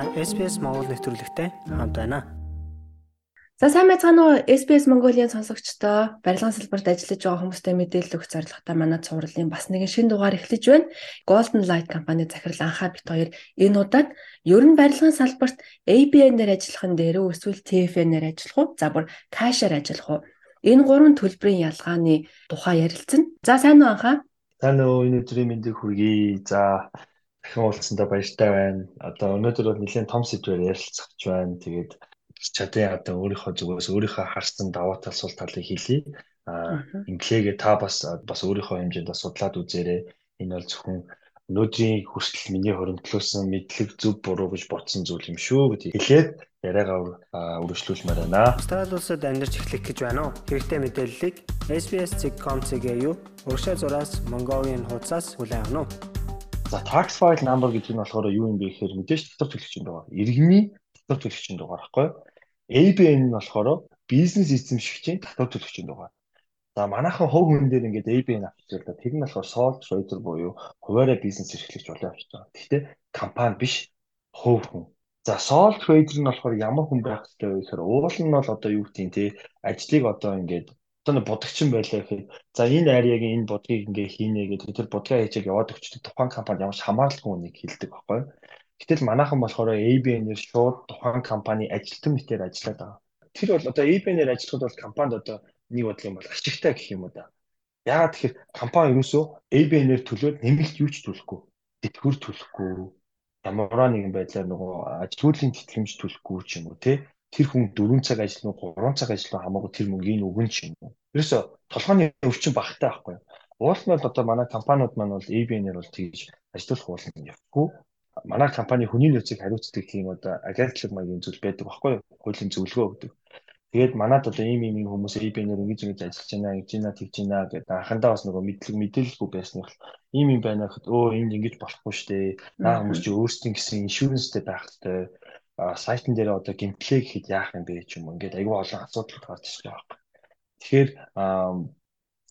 Та SPS Монгол нэвтрүүлэгтэй хамт байна. За сайн байцгаана уу SBS Mongolia сонсогчдоо барилгын салбарт ажиллаж байгаа хүмүүстээ мэдээлэл өгөх зорилготой манай цувралын бас нэгэн шинэ дугаар эхлэж байна. Golden Light компани захирал анхаа бит хоёр энэ удаад ер нь барилгын салбарт ABN-ээр ажиллахын дээр эсвэл TFN-ээр ажиллах уу? За бүр кашаар ажиллах уу? Энэ гурван төлбөрийн ялгааны тухай ярилцсан. За сайн уу анхаа? Сайн уу энэ өдрийн мэндийг хүргэе. За дахин уулзсандаа баяртай байна. Одоо өнөөдөр бол нэлээд том сэдвээр ярилцах гэж байна. Тэгээд чадсан одоо өөрийнхөө зүгээс өөрийнхөө харсан даваа тал сул талыг хэлье. Аа инглигээ та бас бас өөрийнхөө хэмжээнд судлаад үзээрэй. Энэ бол зөвхөн өнөөдрийн хүртэл миний хоригдлуулсан мэдлэг зөв буруу гэж бодсон зүйл юм шүү гэдгийг хэлээд яриагаа үргэлжлүүлмээр байна. Австрали улсад амьдарч эхлэх гэж байна уу? Хэрэгтэй мэдээллийг SBS.com.cg юу? Уршаа зураас Mongolian хуудасаас хүлээн авах нь. За tax file number гэдэг нь болохоор юу юм бэ гэхээр мэдээж дотор төлөгчийн дугаар. Иргэний дотор төлөгчийн дугаар байхгүй юу? ABN нь болохоор бизнес эзэмшигчийн татвар төлөгчийн дугаар. За манайхан хөв хүн дээр ингээд ABN авчихлаа да. Тэр нь болохоор sole trader буюу хуваараа бизнес эрхлэгч болоо авч байгаа. Гэхдээ компани биш хөв хүн. За sole trader нь болохоор ямар хүн байх хэрэгтэй вэ гэхээр уул нь бол одоо юу гэдэг те ажлыг одоо ингээд нэг бодогчин байлаа гэхэд за энэ ариагийн энэ бодгийг ингээ хийнэ гэдэг тэр бодгаа хийчийг яваад өгчдөг тухайн компани ямар ч хамааралгүй үнийг хэлдэг байхгүй. Гэтэл манайхан болохоор ABN-ээр шууд тухайн компани ажилтан мэтээр ажиллаад байгаа. Тэр бол одоо ABN-ээр ажиллахад бол компанид одоо нэг бодлого юм бол ашигтай гэх юм уу да. Яагаад тэгэхээр компани ерөөсөө ABN-ээр төлөөд нэмэлт юу ч төлөхгүй. Тэтгэвэр төлөхгүй. Ямар нэгэн байдлаар нөгөө ажилтгуулийн тэтгэмж төлөхгүй ч юм уу тий. Тэр хүн 4 цаг ажиллана уу 3 цаг ажиллана хамаагүй тэр мөнгөний өгөн ч юм уу. Ерөөсөө толгойн өвчин багтай байхгүй юу? Уул нь бол одоо манай компаниуд маань бол ABN-ээр бол тэгж ажиллах уулын явахгүй манай компани хүний нөөцийг хариуцдаг тийм одоо агентлаг маягийн зүйл байдаг байхгүй юу? Хуулийн зөвлөгөө өгдөг. Тэгээд манад одоо ийм ийм хүмүүс ABN-ээр ингэж ингэж ажиллаж байна, ингэж байна, тэгж байна гэдэг анхандаа бас нөгөө мэдлэг мэдээлэлгүй байсныг ийм ийм байна гэхэд өө энд ингэж болохгүй шүү дээ. Наа хүмүүс чи өөрсдийн гэсэн иншүрэнстэй байх хэрэгтэй. Сайтн дээр одоо гимтлээ гэхэд яах юм бэ ч юм. Ингээд аюул олон асуудал гарч ирж байгаа байхгүй. Тэгэхээр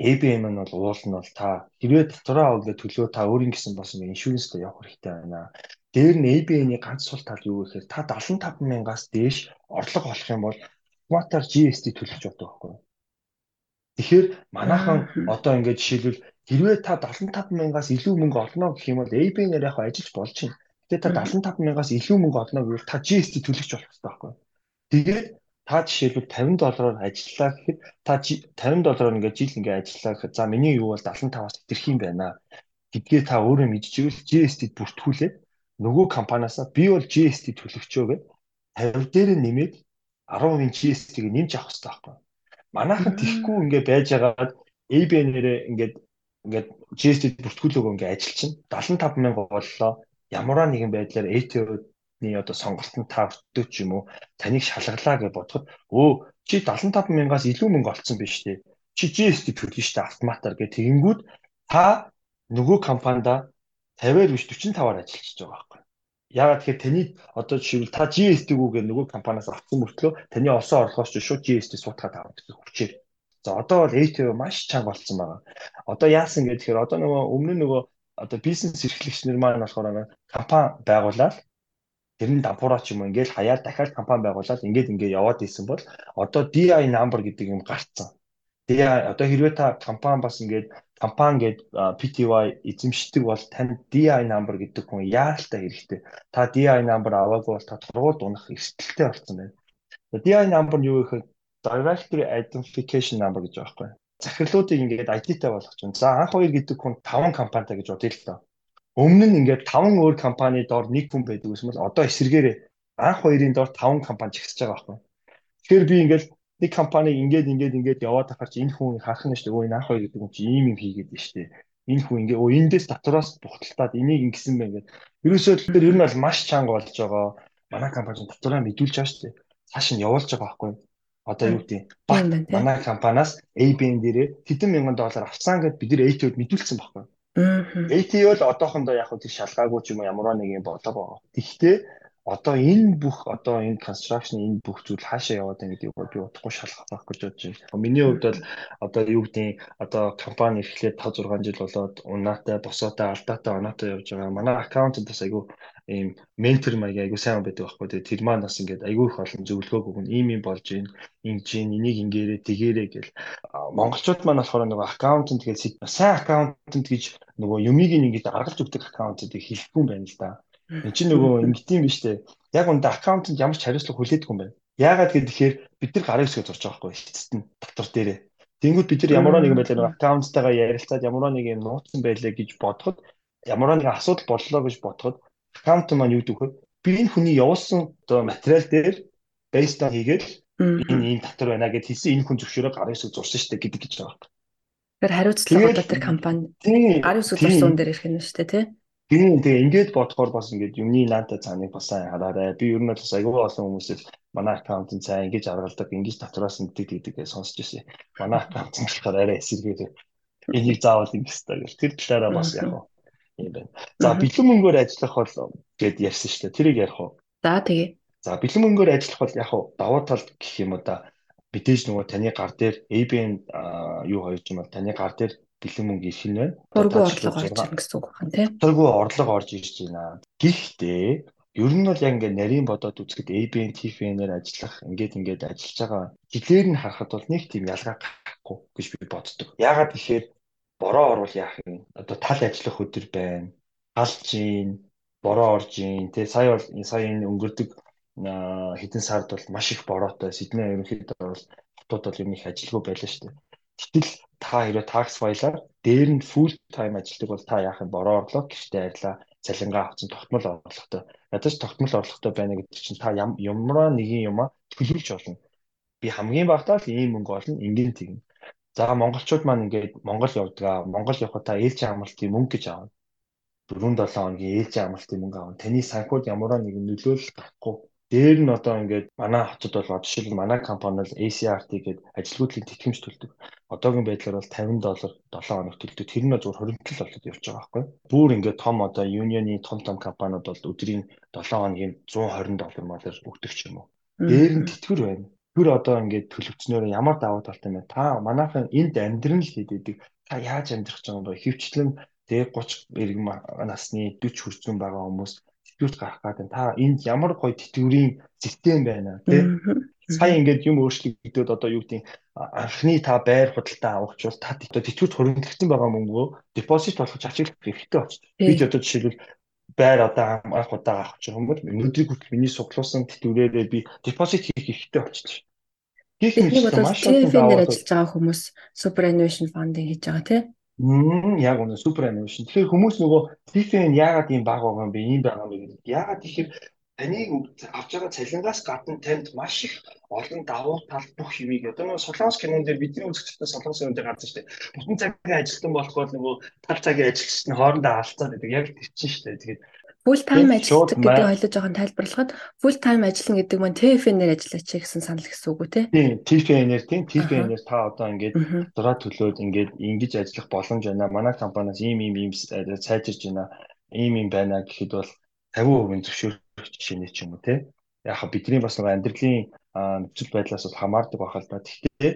ABM нь бол уул нь бол та хэрвээ дотороо ингээд төлөө та өөрийн гэсэн бас иншүрэнстэй явах хэрэгтэй байна. Дээр нь ABN-ийн ганц сул тал юу гэхээр та 75 мянгаас дээш орлого олох юм бол автоматар GST төлөвч болдог байхгүй? Тэгэхээр манайхан одоо ингээд жишээлбэл хэрвээ та 75 мянгаас илүү мөнгө олно гэх юм бол ABN-ээр яг ажиллаж болж байна. Гэтэ та 75 мянгаас илүү мөнгө олно гэвэл та GST төлөгч болох хэрэгтэй байхгүй? Тэгээд та жишээлбэл 50 доллараар ажиллаа гэхэд та 50 доллараар ингээд жил ингээд ажиллаа гэхэд за миний юу бол 75-аас хэтэрх юм байна. гэдгээ та өөрөө мэдчихвэл GST-д бүртгүүлээд нөгөө компаниасаа би бол GST төлөгчөө гэд 50 дээр нэмээд 10% GST-г нэмж авах хэрэгтэй байхгүй. Манайхан тийхгүй ингээд байж байгаад ABN-ээрээ ингээд ингээд GST бүртгүүлээгөө ингээд ажилчин 75 мянга боллоо. Ямарваа нэгэн байдлаар ATOны одоо сонголтод та өтөө ч юм уу таныг шалгалаа гэж бодоход өө чи 75 мянгаас илүү мөнгө олцсон биш үү? Чи GST төлнө шүү дээ автоматар гэх тэгэнгүүт та нөгөө компанида 50-аар биш 45-аар ажиллаж байгаа байхгүй. Яагаад тэгэхээр таны одоо жишээл та GST-гүүгээ нөгөө компаниас авсан мөртлөө таны олсон орлогоос ч шууд GST суудгаад авах гэсэн хүчээр. За одоо бол ATO маш чанга болсон байгаа. Одоо яасан гэхээр одоо нөгөө өмнө нөгөө одоо бизнес эрхлэгчнэр маань болохоор компани байгуулаад тэр нь дампуураа ч юм уу ингээл хаяад дахиад компани байгуулад ингээд ингээд яваад исэн бол одоо DI number гэдэг юм гарцсан. DI одоо хэрвээ та компани бас ингээд компани гээд PTY эзэмшдэг бол танд DI number гэдэг хүн яаралтай хэрэгтэй. Та DI number аваагүй бол та тургуулд унах эрсдэлтэй болсон байна. DI number нь юу гэхээр Directory Identification Number гэж байгаа байхгүй. Захирлуудыг ингээд ID-тай болгож байна. За анх хоёр гэдэг хүн 5 компанитай гэж бодъё л доо. Өмнө нь ингээд 5 өөр компани доор нэг хүн байдаг гэсэн бол одоо эсэргээрээ анх хоёрын доор 5 компани жигсэж байгаа байхгүй. Тэгэхээр би ингээд нэг компани ингээд ингээд ингээд яваад тахаар чи энэ хүн харах нь шүү дээ. Өө энэ анх хоёр гэдэг хүн чи ийм юм хийгээд байна шүү дээ. Энэ хүн ингээд өө эндээс татвараас бухталтаад энийг ингэсэн байна гэдэг. Ерөөсөө тэр ер нь бол маш чанга болж байгаа. Манай компани татвараа мэдүүлж байгаа шүү дээ. Цааш нь явуулж байгаа байхгүй. Одоо юу гэдэг манай компаниас ABN дээрээ хэдэн мянган доллар авсан гэд бид нэр AT-д мэдүүлсэн байхгүй. AT бол одоохондоо яг хөө тэр шалгаагүй ч юм уу ямар нэг юм бодлого байгаа. Гэхдээ одоо энэ бүх одоо энэ construction энэ бүх зүйл хаашаа яваад байгаа гэдгийг би удахгүй шалгах байх гэж бодож байна. Миний хувьд бол одоо юу гэдгийг одоо компани эхлээд 5 6 жил болоод унаатай, босоотой, алдаатай, оноотой явж байгаа. Манай аккаунтент бас айгүй ийм ментор маяг айгүй сайн байдаг байхгүй. Тэгээ тэр маань бас ингээд айгүй их олон зөвлөгөө өгнө. Ийм юм болж байна. Ингэж юм энийг ингээрээ тэгээрээ гэл. Монголчууд маань болохоор нөгөө аккаунтент гэж сайн аккаунтент гэж нөгөө юмыг ингээд аргалж өгдөг аккаунтентыг хэлэхгүй юм байна л да. Энд чинь нөгөө ингэдэм биш үү? Яг үндэ аккаунтент ямар ч хариуцлага хүлээдэг юм байна. Яагаад гэхээр бид нар гарын хэсгээ зурж байгаа байхгүй эцэст нь дотор дээрээ. Тэнгүүд бид нар ямар нэгэн байдлаар аккаунттайгаа ярилцаад ямар нэг юм нууцсан байлаа гэж бодоход ямар нэгэн асуудал боллоо гэж бодоход аккаунт маань юу гэвэл би энэ хүний явуулсан одоо материал дээр based on хийгээл энэ ийм татвар байна гэж хэлсэн энэ хүн зөвшөөрөө гарын хэсэг зурсан дээ гэдэг гэж байгаа. Тэгэхээр хариуцлага одоо тэр компани гарын хэсэг зурсан дээр ирэх нь дээ тий. Тийм тэгээ ингээд бодохоор бас ингээд юмны наантай цааныг бас сайн хараарай. Би ер нь бас аягүй олон хүмүүсээс манай аккаунтын цаа ингэж аргалдаг, ингэж татвараас мэддэг гэдэг гэж сонсч ирсэн. Манай аккаунтын болохоор арай эсэргээр энийг заавал ингэх хэрэгтэй гэх. Тэр талаараа бас яг юм байна. За бэлэн мөнгөөр ажиллах бол гэд ярьсан шүү дээ. Тэрийг ярих уу? За тэгээ. За бэлэн мөнгөөр ажиллах бол яг уу давуу тал гэх юм уу да мэдээж нөгөө таны гар дээр ABN юу хоёрч юм бол таны гар дээр бэлэн мөнгө ирэх нь байна. Тургуу орлого орж ирнэ гэсэн үг байна тийм. Тургуу орлого орж ирж байна. Гэхдээ ер нь бол яг ингээд нарийн бодоод үзэхэд ABN TFN-ээр ажиллах ингээд ингээд ажиллаж байгаа жилээр нь харахад бол нэг тийм ялгаа гарахгүй гэж би боддог. Яагаад гэхээр бороо орвол яах юм? Одоо тал ажиллах өдөр байна. Алж ийн, бороо орж ийн. Тэ сая бол сая энэ өнгөрдөг хэдэн сард бол маш их бороотой. Сидней ерөнхийдөө бол хотод бол юм их ажилгүй байлаа шүү дээ. Гэтэл та хэрэг tax file-аар дээр нь full time ажилладаг бол та яах юм бороо орлоо гэртээ арилаа цалингаа авсан тогтмол орлоготой. Ядаж тогтмол орлоготой байна гэдэг чинь та ямар нэгэн юмаа төлөвлөж болно. Би хамгийн багтаа л ийм мөнгө олно, ингийн тэгнэ. За монголчууд маань ингээд Монгол явдаг. Монгол явхад та ээлжийн амралтын мөнгө гэж аавна. 4-7 хоногийн ээлжийн амралтын мөнгө аавна. Таны санхуд ямар нэгэн нөлөөлөл гарахгүй Дээр нь одоо ингээд манай хотод бол жишээл манай компани бол ACRT гэдэг ажилгүйдлийн тэтгэмж төлдөг. Одоогийн байдлаар бол 50 доллар 7 хоног төлдөг. Тэр нь зөвхөн хоригдтол болоод явж байгаа байхгүй. Бүүр ингээд том одоо Union-ы том том компаниуд бол өдрийн 7 хоногийн 120 доллар малаар өгдөг ч юм уу. Дээр нь тэтгэр байна. Тэр одоо ингээд төлөвчнөөр ямар давуу талтай бэ? Та манайхан энд амьдрын л хийдэг. Та яаж амьдрах гэж байгаа юм бэ? Хөвчлэн тэгээ 30 эргэн насны 40 хүрсэн байгаа хүмүүс сэтгүүлч гарах гэдэг. Та энд ямар гоё тэтгэврийн систем байна тий. Сая ингээд юм өөрчлөгдөд одоо юу гэдэг анхны та байр худалдаа авах ч бол та тэтгэврт хөрөнгөлөгдсөн байгаа мөнгөө депозит болгож ачаглах хэрэгтэй болчих. Би ч одоо жишээлбэл байр одоо анх удаа авах ч юм бол өнөөдрийг хүртэл миний суглуулсан тэтгэврээрээ би депозит хийх хэрэгтэй болчих. Гэх мэт маш их даваа ажиллаж байгаа хүмүүс superannuation fund-ыг хийж байгаа тий. Мм яг үнэ супер анимашн. Тэгэхээр хүмүүс нөгөө TFN яагаад ийм баг байгаа юм бэ? Ийм байгаа юм бэ гэдэг. Яагаад тэгэхээр таныг авч байгаа цалингаас гадна танд маш их олон давуу тал бүх юмыг одоо нөгөө солонгос кинон дээр бидний үзэгчтэй солонгос кинон дээр гардаг шүү дээ. Бүтэн цагийн ажилтан болохоор нөгөө тал цагийн ажилчид нь хоорондоо алцаад байдаг. Яг чинь шүү дээ. Тэгээд full time ажилладаг гэдэг ойлгож байгаа тайлбарлахад full time ажиллана гэдэг маань TFN-ээр ажиллаач гэсэн санал гэсэн үг үү те? Тийм, TFN-ээр тийм TFN-ээр та одоо ингээд зураг төлөөд ингээд ингэж ажиллах боломж байна. Манай компаниас ийм ийм ийм сайжирж байна. Ийм ийм байна гэхэд бол 50% зөвшөөрөх жишээний ч юм уу те. Яг бидний бас нэг амьдралын нөхцөл байдлаас бол хамаардаг байх л да. Гэхдээ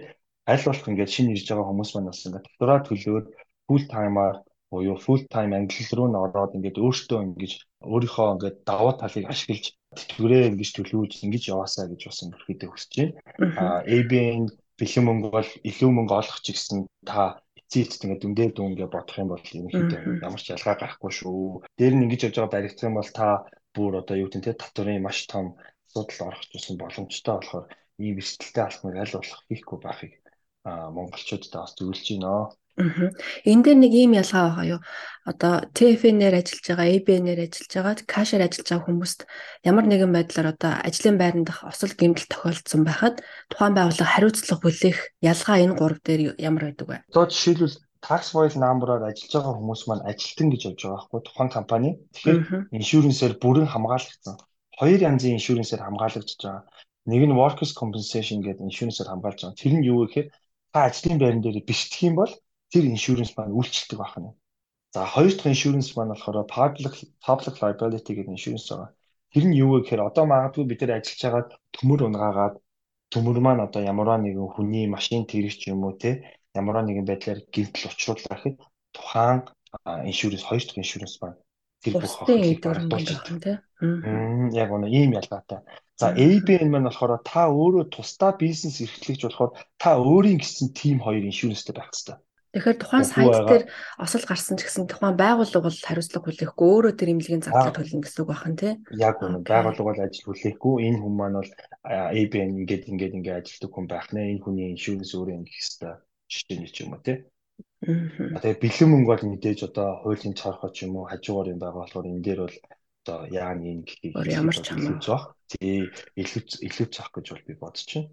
аль болох ингээд шинэ ирж байгаа хүмүүс маань бас ингээд татвараа төлөөд full time-аар буюу full time англи руу н ороод ингээд өөртөө ингэж өөрийнхөө ингээд давуу талыг ашиглаж тэтгэврээ ингэж төлөвлөж ингэж яваасаа гэж бас өрхөдөө хүсэж байна. Аа ABN бэлэн мөнгө бол илүү мөнгө олох ч гэсэн та эцээ эцэд ингээд дүндээ дүн гэж бодох юм бол ерөнхийдөө ямар ч ялгаа гарахгүй шүү. Дээр нь ингэж явж байгаа баригдах юм бол та бүр одоо юу гэдэг нь татварын маш том асуудал орох гэсэн боломжтой болохоор ийм эрсдэлтэй алхмыг аль болох хийхгүй байхыг монголчуудад бас зөвлөж байна. Энэ дээр нэг ийм ялгаа байгаа юу? Одоо TFN-ээр ажиллаж байгаа, ABN-ээр ажиллаж байгаа, Cash-аар ажиллаж байгаа хүмүүст ямар нэгэн байдлаар одоо ажлын байранд осол гэмтэл тохиолдсон байхад тухайн байгууллага хариуцлага бүлээх ялгаа энэ гурав дээр ямар байдаг вэ? Одоо жишээлбэл tax file number-аар ажиллаж байгаа хүмүүс маань ажилтан гэж явж байгаа байхгүй тухайн компани. Тэгэхээр иншүрэнсээр бүрэн хамгаалагдсан. Хоёр янзын иншүрэнсээр хамгаалагдж байгаа. Нэг нь workers compensation гэдэг иншүрэнсээр хамгаалж байгаа. Тэр нь юу вэ гэхээр та ажлын байран дээр бишдэх юм бол тэр иншүрэнс маань үйлчлдэг байна. За хоёр дахь иншүрэнс маань болохоор public public liability гэдэг иншүрэнс байгаа. Тэр нь юу вэ гэхээр одоо магадгүй бид нар ажиллаж байгаад төмөр унгаагаад төмөр маань одоо ямарваа нэгэн хүний машин тэрч юм уу те ямарваа нэгэн байдлаар гинтл учруулах гэхэд тухайн иншүрэнс хоёр дахь иншүрэнс маань тэр бүх хохирлыг гаргуулж байгаа тийм. Яг үнэ ийм ялгаатай. За ABN маань болохоор та өөрөө тусдаа бизнес эрхлэгч болохоор та өөрийн гэсэн тим хоёр иншүрэнстэй байх хэрэгтэй. Тэгэхээр тухайн сайт дээр осол гарсан ч гэсэн тухайн байгууллага бол хариуцлага хүлээхгүй өөрөө тэр имлэгийн задлага төлнө гэсэн үг байна тий. Яг үнэ. Байгууллага бол ажил хүлээхгүй. Энэ хүн маань бол ABN ингээд ингээд ингээд ажилтдаг хүн байх нэ. Энэ хүний иншүрэнс өөрөө ингэх хэвээр жишээний ч юм уу тий. Тэгээ бэлэн мөнгө бол мэдээж одоо хуулийн цорхоо ч юм уу хажуугаар юм байгаа болохоор энэ дээр бол одоо яа нэг гэхийг ямар ч хамаа. Тий илүү илүү цах гэж бол би бодож байна.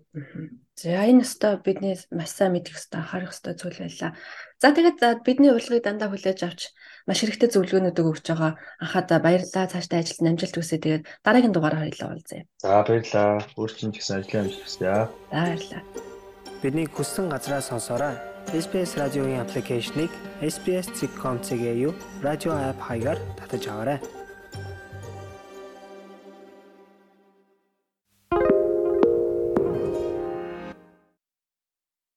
За энэ өстой бидний маш сайн мэдэх өстой анхаарах өстой зүйл байлаа. За тэгээд бидний урилгыг дандаа хүлээж авч маш хэрэгтэй зөвлөгөөнүүдийг өгч байгаа анхаад баярлалаа. Цаашдаа ажилд амжилт хүсье. Тэгээд дараагийн дугаараар хэлээ уулзъя. За баярлалаа. Өөрчлөн ч гэсэн ажлын амжилт хүсье. Баярлалаа. Бидний хүссэн газраас сонсоорой. SBS радиогийн аппликейшнийг SBS.com.cg-ийг радио апп хаягаар татаж аваарай.